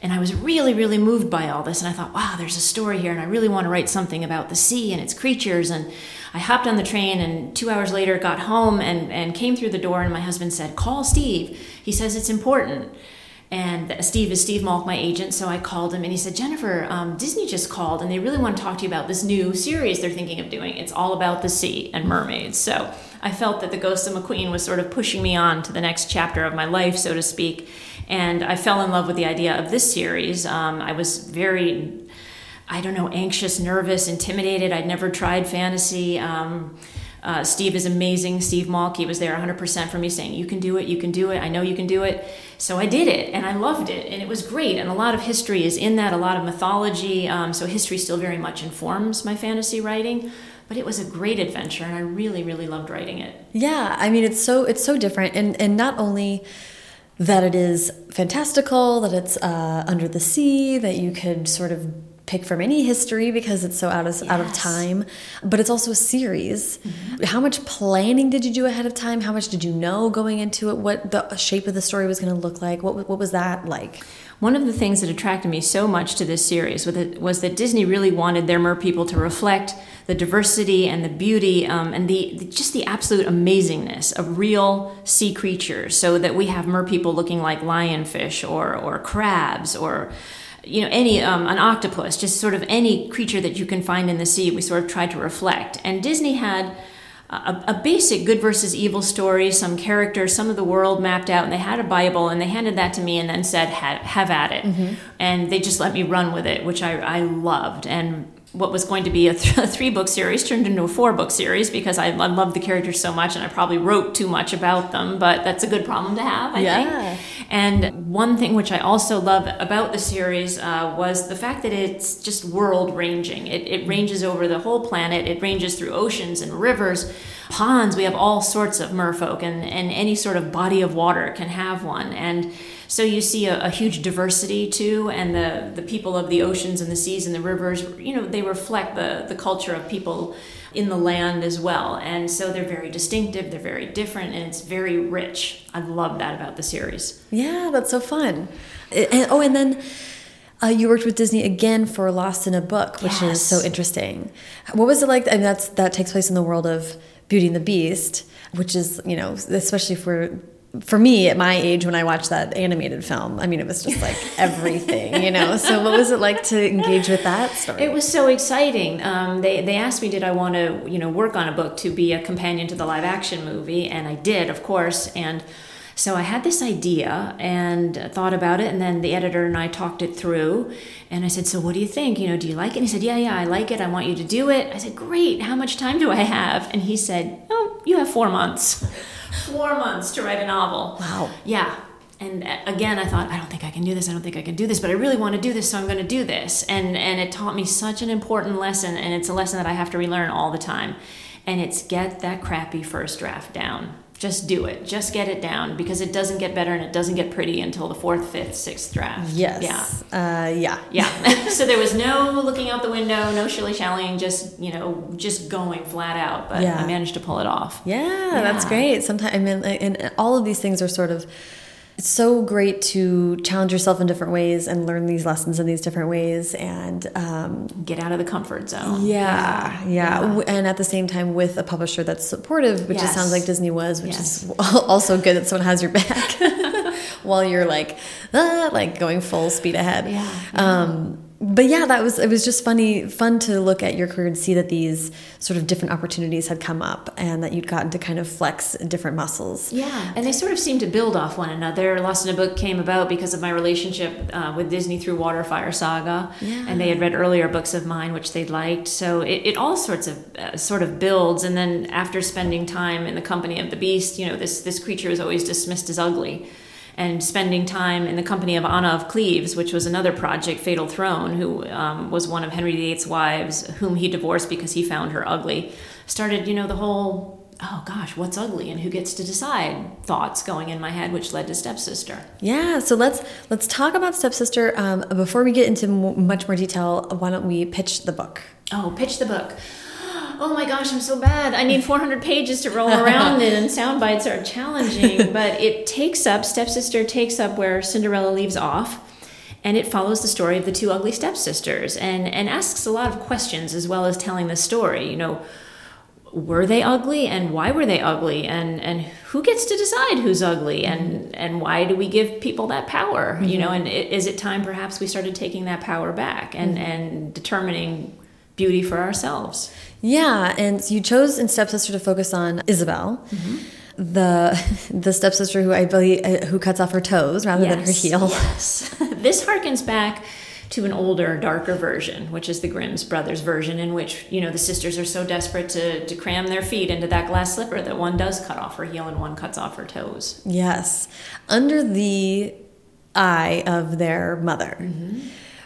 And i was really really moved by all this. And i thought wow there's a story here and i really want to write something about the sea and its creatures. And i hopped on the train and two hours later got home and, and came through the door and my husband said call steve he says it's important and Steve is Steve Malk, my agent. So I called him and he said, Jennifer, um, Disney just called and they really want to talk to you about this new series they're thinking of doing. It's all about the sea and mermaids. So I felt that The Ghost of McQueen was sort of pushing me on to the next chapter of my life, so to speak. And I fell in love with the idea of this series. Um, I was very, I don't know, anxious, nervous, intimidated. I'd never tried fantasy. Um, uh, Steve is amazing. Steve Malk, he was there 100% for me saying, You can do it, you can do it, I know you can do it. So I did it and I loved it and it was great. And a lot of history is in that, a lot of mythology. Um, so history still very much informs my fantasy writing. But it was a great adventure and I really, really loved writing it. Yeah, I mean, it's so it's so different. And, and not only that it is fantastical, that it's uh, under the sea, that you could sort of pick from any history because it's so out of yes. out of time but it's also a series. Mm -hmm. how much planning did you do ahead of time? How much did you know going into it? What the shape of the story was going to look like? What what was that like? One of the things that attracted me so much to this series was that, Disney really wanted their mer people to reflect the diversity and the beauty um, and the, the, just the absolute amazingness of real sea creatures so that we have mer people looking like lionfish or, or crabs or you know any um, an octopus just sort of any creature that you can find in the sea we sort of tried to reflect and disney had a, a, basic good versus evil story some characters some of the world mapped out and they had a bible and they handed that to me and then said have, have at it mm-hmm. and they just let me run with it which i, I loved and what was going to be a, th- [laughs] a three book series turned into a four book series because I, I love the characters so much and I probably wrote too much about them, but that's a good problem to have, I yeah. think. And one thing which I also love about the series uh, was the fact that it's just world ranging. It, it ranges over the whole planet, it ranges through oceans and rivers, ponds. We have all sorts of merfolk, and, and any sort of body of water can have one. And so you see a, a, huge diversity too, and the, the people of the oceans and the seas and the rivers, you know, they reflect the, the culture of people in the land as well. And so they're very distinctive, they're very different, and it's very rich. I love that about the series. Yeah, that's so fun. And, oh, and then uh, you worked with Disney again for Lost in a Book, which yes. is so interesting. What was it like? I mean, that's that takes place in the world of Beauty and the Beast, which is you know, especially for for me at my age when I watched that animated film, I mean, it was just like [laughs] everything, you know. So, what was it like to engage with that story? It was so exciting. Um, they they asked me, did I want to, you know, work on a book to be a companion to the live action movie, and I did, of course. And so I had this idea and thought about it, and then the editor and I talked it through. And I said, "So, what do you think? You know, do you like it?" And he said, "Yeah, yeah, I like it. I want you to do it." I said, "Great. How much time do I have?" And he said, "Oh, you have four months." [laughs] four months to write a novel. Wow. Yeah. And uh, again, I thought, I don't think I can do this. I don't think I can do this, but I really want to do this, so I'm going to do this. And and it taught me such an important lesson, and it's a lesson that I have to relearn all the time. And it's get that crappy first draft down just do it. Just get it down because it doesn't get better and it doesn't get pretty until the fourth, fifth, sixth draft. Yes. Yeah. Uh, yeah. Yeah. [laughs] so there was no looking out the window, no shilly shallying, just you know, just going flat out. But yeah. I managed to pull it off. Yeah, yeah. that's great. Sometimes I mean, and all of these things are sort of it's so great to challenge yourself in different ways and learn these lessons in these different ways and um, get out of the comfort zone. Yeah, yeah, yeah, And at the same time, with a publisher that's supportive, which yes. it sounds like Disney was, which yes. is [laughs] also good that someone has your back [laughs] while you're like, ah, like going full speed ahead. Yeah. Um, but yeah, that was it was just funny fun to look at your career and see that these sort of different opportunities had come up and that you'd gotten to kind of flex different muscles. Yeah, and they sort of seem to build off one another. Lost in a Book came about because of my relationship uh, with Disney through Waterfire Saga, Yeah. and they had read earlier books of mine which they'd liked. So it, it all sorts of uh, sort of builds. And then after spending time in the company of the beast, you know, this this creature is always dismissed as ugly. And spending time in the company of Anna of Cleves, which was another project, Fatal Throne, who um, was one of Henry VIII's wives, whom he divorced because he found her ugly, started, you know, the whole, oh gosh, what's ugly and who gets to decide thoughts going in my head, which led to Stepsister. Yeah, so let's let's talk about Stepsister. Um, before we get into much more detail, why don't we pitch the book? Oh, pitch the book. Oh my gosh, I'm so bad. I need 400 pages to roll around in, and sound bites are challenging. [laughs] But it takes up, Stepsister takes up where Cinderella leaves off, and it follows the story of the two ugly stepsisters and, and asks a lot of questions as well as telling the story. You know, were they ugly and why were they ugly and and who gets to decide who's ugly and mm-hmm. and why do we give people that power you know mm-hmm. and is it time perhaps we started taking that power back and mm-hmm. and determining beauty for ourselves Yeah, and you chose in Stepsister to focus on Isabel, the [laughs] the stepsister who I believe uh, who cuts off her toes rather than her heel. Yes. [laughs] this harkens back to an older, darker version, which is the Grimm's brothers version, in which you know the sisters are so desperate to to cram their feet into that glass slipper that one does cut off her heel and one cuts off her toes. Yes, under the eye of their mother.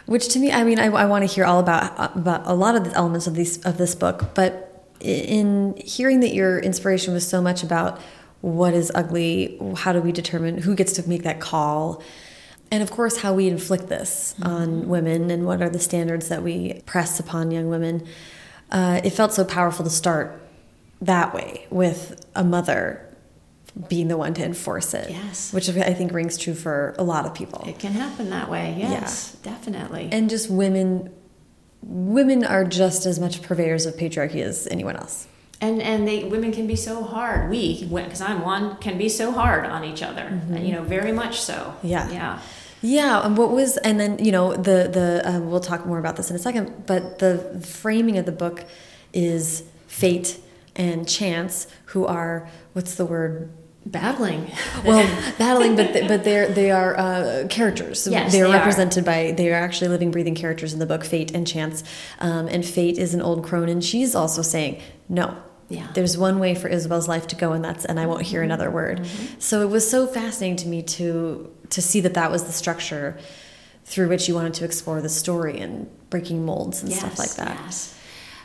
Which to me, I mean, I, I want to hear all about about a lot of the elements of these of this book, but in hearing that your inspiration was so much about what is ugly, how do we determine who gets to make that call, and of course how we inflict this on women and what are the standards that we press upon young women, uh, it felt so powerful to start that way with a mother being the one to enforce it. Yes. Which I think rings true for a lot of people. It can happen that way. Yes, definitely. And just women women are just as much purveyors of patriarchy as anyone else. and and they women can be so hard. We, because I'm one, can be so hard on each other. And, you know, very much so. Yeah. Yeah. Yeah, and what was, and then you know the the um, we'll talk more about this in a second, but the framing of the book is fate and chance, who are what's the word? Battling. Well, [laughs] battling, but th- but they're they are uh, characters. Yes, they are they are. represented by they are actually living, breathing characters in the book. Fate and chance, um, and fate is an old crone, and she's also saying no. Yeah. There's one way for Isabel's life to go, and that's and I won't hear another word. So it was so fascinating to me to to see that that was the structure through which you wanted to explore the story and breaking molds and stuff like that. Yes.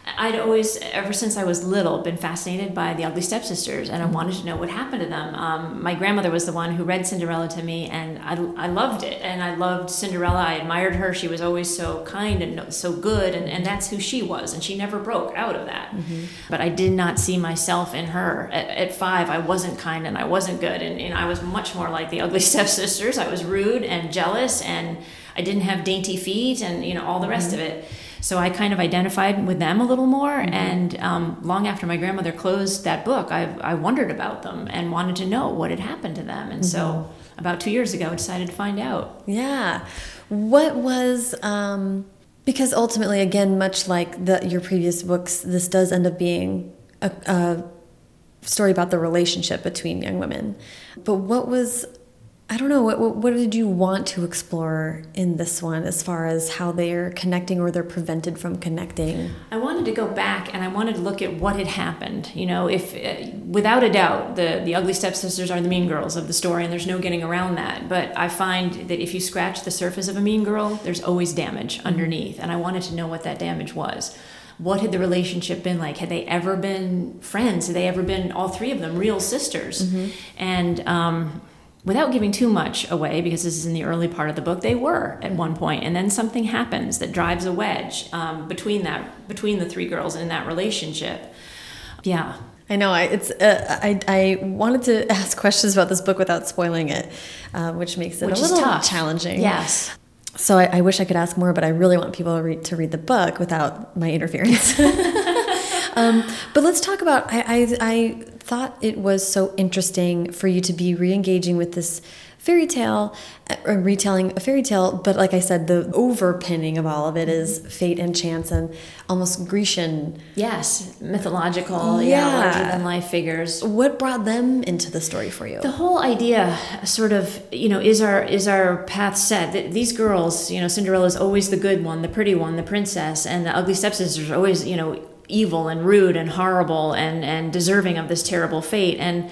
I'd always, ever since I was little, been fascinated by the ugly stepsisters, and I mm-hmm. wanted to know what happened to them. Um, my grandmother was the one who read Cinderella to me, and I, I loved it. And I loved Cinderella. I admired her. She was always so kind and so good, and, and that's who she was. And she never broke out of that. Mm-hmm. But I did not see myself in her. At, at five, I wasn't kind and I wasn't good, and, and I was much more like the ugly [laughs] stepsisters. I was rude and jealous, and I didn't have dainty feet, and you know all the rest mm-hmm. of it. So I kind of identified with them a little more. And um, long after my grandmother closed that book, I, I wondered about them and wanted to know what had happened to them. And so about two years ago, I decided to find out. Yeah. What was um because ultimately again much like the your previous books this does end up being a, a story about the relationship between young women. But what was I don't know what, what did you want to explore in this one as far as how they're connecting or they're prevented from connecting? I wanted to go back and I wanted to look at what had happened. You know, if uh, without a doubt, the the ugly stepsisters are the mean girls of the story, and there's no getting around that. But I find that if you scratch the surface of a mean girl, there's always damage underneath, and I wanted to know what that damage was. What had the relationship been like? Had they ever been friends? Had they ever been all three of them real sisters? And um, without giving too much away, because this is in the early part of the book, they were at one point, and then something happens that drives a wedge um, between that between the three girls in that relationship. Yeah, I know. I it's uh, I I wanted to [laughs] ask questions about this book without spoiling it, uh, which makes it which a little tough. challenging. Yes. So I, I wish I could ask more, but I really want people to read, to read the book without my interference. [laughs] [laughs] um, but let's talk about. I, I I thought it was so interesting for you to be re-engaging with this fairy tale, uh, retelling a fairy tale, but like I said, the overpinning of all of it is fate and chance and almost Grecian. Yes, mythological, yeah, yeah larger than life figures. What brought them into the story for you? The whole idea, sort of, you know, is our is our path set? These girls, you know, Cinderella is always the good one, the pretty one, the princess, and the ugly stepsisters are always, you know, evil and rude and horrible and and deserving of this terrible fate and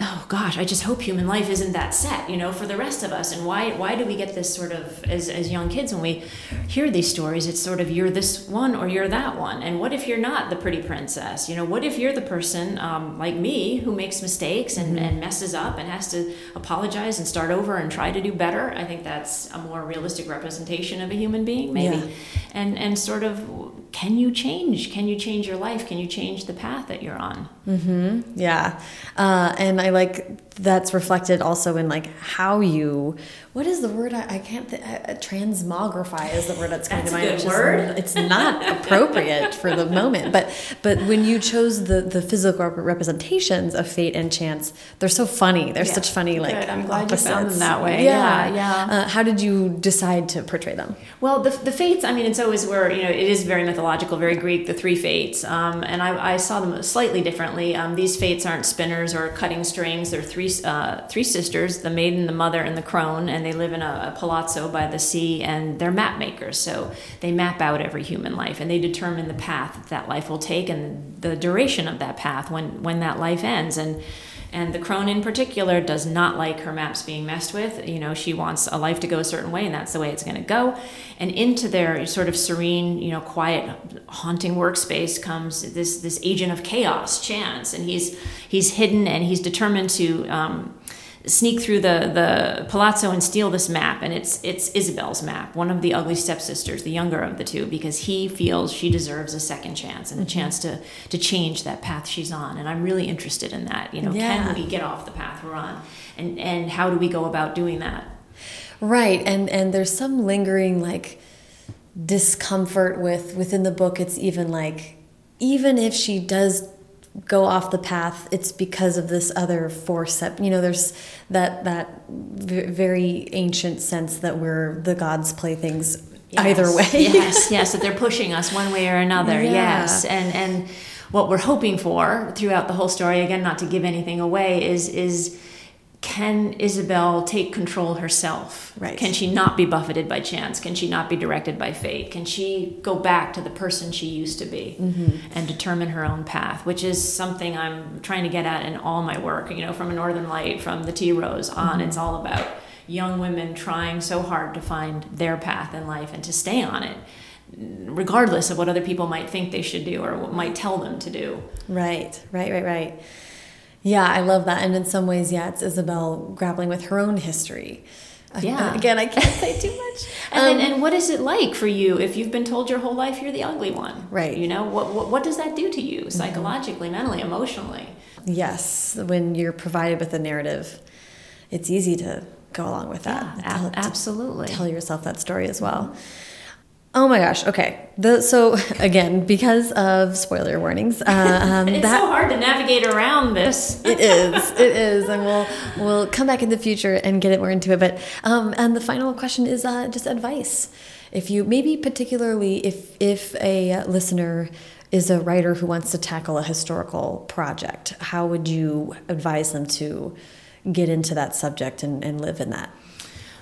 oh gosh, I just hope human life isn't that set, you know, for the rest of us. And why why do we get this sort of as as young kids when we hear these stories? It's sort of you're this one or you're that one. And what if you're not the pretty princess? You know, what if you're the person um, like me who makes mistakes and, mm-hmm. and messes up and has to apologize and start over and try to do better? I think that's a more realistic representation of a human being, maybe. Yeah. And and sort of can you change? Can you change your life? Can you change the path that you're on? Mm-hmm. Yeah, uh, and I like that's reflected also in like how you what is the word I, I can't th- uh, transmogrify is the word that's coming that's to mind. It's word. it's not [laughs] appropriate for the moment, but but when you chose the the physical representations of fate and chance, they're so funny. They're yeah. such funny like. Good. I'm glad opposites. you found them that way. Yeah, yeah. yeah. Uh, how did you decide to portray them? Well, the the fates. I mean, it's always where you know it is very mythological, very Greek. The three fates, um, and I, I saw them slightly differently. Um, these fates aren't spinners or cutting strings. They're three uh, three sisters, the maiden, the mother, and the crone, and they live in a, a, palazzo by the sea, and they're map makers. So they map out every human life, and they determine the path that, that life will take and the duration of that path when when that life ends. And and the crone in particular does not like her maps being messed with. You know, she wants a life to go a certain way, and that's the way it's going to go. And into their sort of serene, you know, quiet, haunting workspace comes this this agent of chaos, Chance, and he's he's hidden and he's determined to. Um, sneak through the, the palazzo and steal this map and it's it's Isabel's map one of the ugly stepsisters the younger of the two because he feels she deserves a second chance and a mm-hmm. chance to to change that path she's on and I'm really interested in that you know yeah. can we get off the path we're on and and how do we go about doing that right and and there's some lingering like discomfort with within the book it's even like even if she does go off the path it's because of this other force that you know there's that that very ancient sense that we're the gods playthings yes, either way. Yes [laughs] yes that they're pushing us one way or another. Yeah. yes. And and what we're hoping for throughout the whole story again not to give anything away is is can Isabel take control herself? Right. Can she not be buffeted by chance? Can she not be directed by fate? Can she go back to the person she used to be mm-hmm. and determine her own path? Which is something I'm trying to get at in all my work. You know, from a Northern Light, from the Tea Rose on, mm-hmm. it's all about young women trying so hard to find their path in life and to stay on it regardless of what other people might think they should do or what might tell them to do. Right, right, right, right. Yeah, I love that. And in some ways, yeah, it's Isabel grappling with her own history. Uh, yeah. Again, I can't say too [laughs] much. and, um, and what is it like for you if you've been told your whole life you're the ugly one? Right. You know, what, what, what does that do to you psychologically, mm -hmm. mentally, emotionally? Yes. When you're provided with a narrative, it's easy to go along with that. Yeah, absolutely. Tell yourself that story as well. Mm -hmm. Oh my gosh. Okay. The, so [laughs] again, because of spoiler warnings, uh, um, [laughs] it's that, so hard to navigate around this. [laughs] it is. It is, and we'll we'll come back in the future and get it more into it. But um, and the final question is uh, just advice. If you maybe particularly if if a listener is a writer who wants to tackle a historical project, how would you advise them to get into that subject and, and live in that?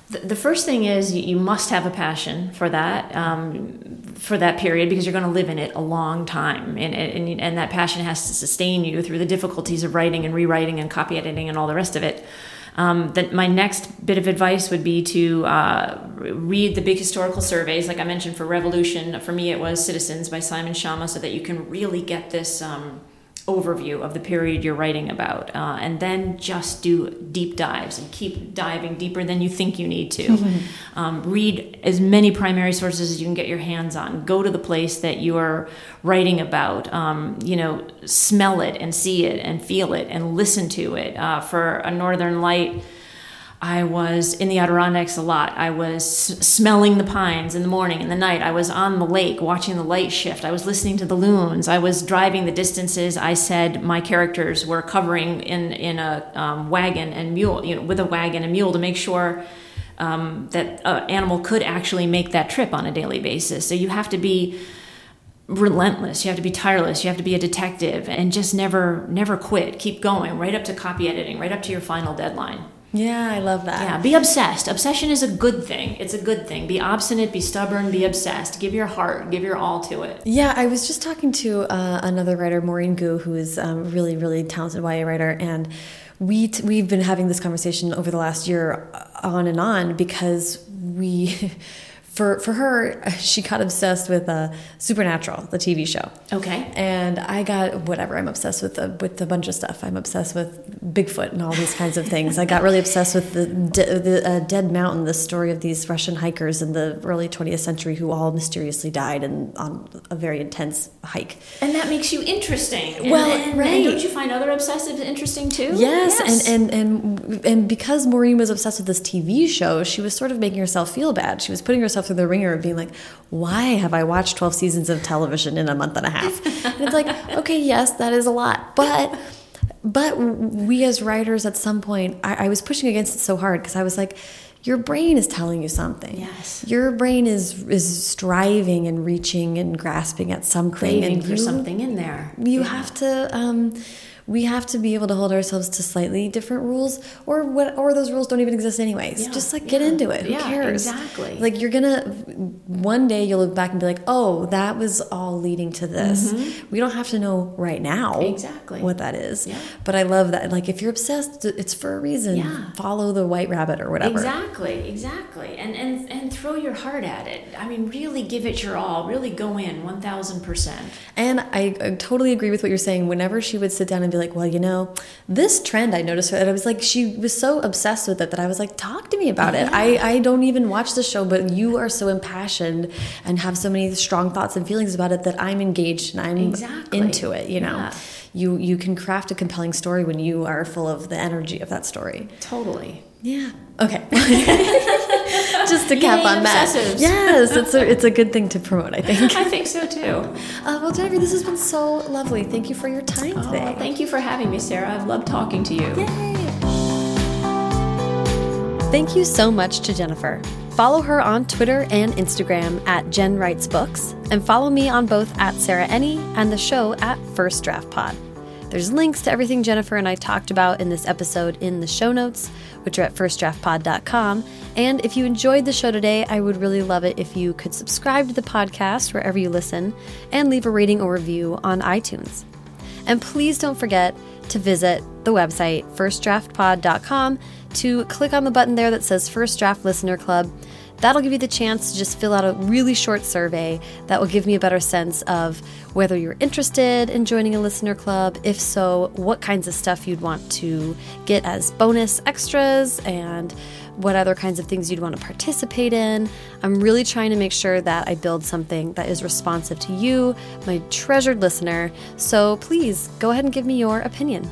The first thing is you must have a passion for that um, for that period because you're going to live in it a long time. And, and, and that passion has to sustain you through the difficulties of writing and rewriting and copy editing and all the rest of it. Um, that my next bit of advice would be to uh, read the big historical surveys. Like i mentioned for revolution for me it was citizens by simon schama so that you can really get this um, overview of the period you're writing about uh, and then just do deep dives and keep diving deeper than you think you need to. [laughs] Um, read as many primary sources as you can get your hands on. Go to the place that you are writing about. Um, you know smell it and see it and feel it and listen to it uh, for a northern light I was in the Adirondacks a lot. I was smelling the pines in the morning and the night. I was on the lake watching the light shift. I was listening to the loons. I was driving the distances. I said my characters were covering in in a um, wagon and mule, you know, with a wagon and mule to make sure um, that an animal could actually make that trip on a daily basis. So you have to be relentless you have to be tireless you have to be a detective and just never never quit keep going right up to copy editing right up to your final deadline yeah, I love that. Yeah, be obsessed. Obsession is a good thing. It's a good thing. Be obstinate, be stubborn, be obsessed. Give your heart, give your all to it. Yeah, I was just talking to uh, another writer, Maureen Goo, who is um, really, really talented YA writer, and we we've been having this conversation over the last year uh, on and on because we [laughs] for for her, [laughs] she got obsessed with uh, Supernatural, the TV show. Okay. And I got whatever. I'm obsessed with a, with a bunch of stuff. I'm obsessed with Bigfoot and all these kinds of things. I got really obsessed with the the uh, Dead Mountain, the story of these Russian hikers in the early 20th century who all mysteriously died and on a very intense hike. And that makes you interesting. And, well, and, right. And don't you find other obsessives interesting too? Yes, yes. And, and and and because Maureen was obsessed with this TV show, she was sort of making herself feel bad. She was putting herself through the ringer of being like, why have I watched 12 seasons of television in a month and a half? [laughs] and it's like, okay, yes, that is a lot. But but we as writers at some point, I, I was pushing against it so hard because I was like, your brain is telling you something. Yes. Your brain is is striving and reaching and grasping at something Craving and for something in there. You yeah. have to um, we have to be able to hold ourselves to slightly different rules or what or those rules don't even exist anyways. Yeah, just like get yeah, into it. Who yeah, cares? exactly. Like you're gonna one day you'll look back and be like oh that was all leading to this. Mm-hmm. we don't have to know right now exactly. what that is. Yeah. but i love that like if you're obsessed it's for a reason. Yeah. follow the white rabbit or whatever. Exactly exactly. And and and throw your heart at it. I mean really give it your all. Really go in 1000% and I, I totally agree with what you're saying. Whenever she would sit down and be like well you know this trend I noticed and I was like she was so obsessed with it that I was like talk to me about it. I I don't even watch the show but you are so impassioned and have so many strong thoughts and feelings about it that I'm engaged and I'm exactly. into it, you know. Yeah. You you can craft a compelling story when you are full of the energy of that story. Totally. Yeah. Okay. [laughs] Just to cap Yay, on that. Yes, it's a it's a good thing to promote. I think. [laughs] I think so too. Uh, well, Jennifer, this has been so lovely. Thank you for your time today. Oh, thank you for having me, Sarah. I've loved talking to you. Yay! Thank you so much to Jennifer. Follow her on Twitter and Instagram at Jen Writes Books, and follow me on both at Sarah Enni and the show at First Draft Pod. There's links to everything Jennifer and I talked about in this episode in the show notes, which are at firstdraftpod.com. And if you enjoyed the show today, I would really love it if you could subscribe to the podcast wherever you listen and leave a rating or review on iTunes. And please don't forget to visit the website firstdraftpod.com to click on the button there that says First Draft Listener Club. That'll give you the chance to just fill out a really short survey that will give me a better sense of whether you're interested in joining a listener club. If so, what kinds of stuff you'd want to get as bonus extras and what other kinds of things you'd want to participate in. I'm really trying to make sure that I build something that is responsive to you, my treasured listener. So please go ahead and give me your opinion.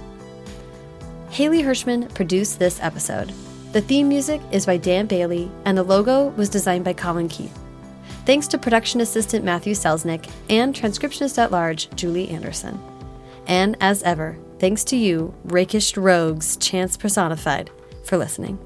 Haley Hirschman produced this episode. The theme music is by Dan Bailey, and the logo was designed by Colin Keith. Thanks to production assistant Matthew Selznick and transcriptionist at large Julie Anderson. And as ever, thanks to you, rakish rogues, chance personified, for listening.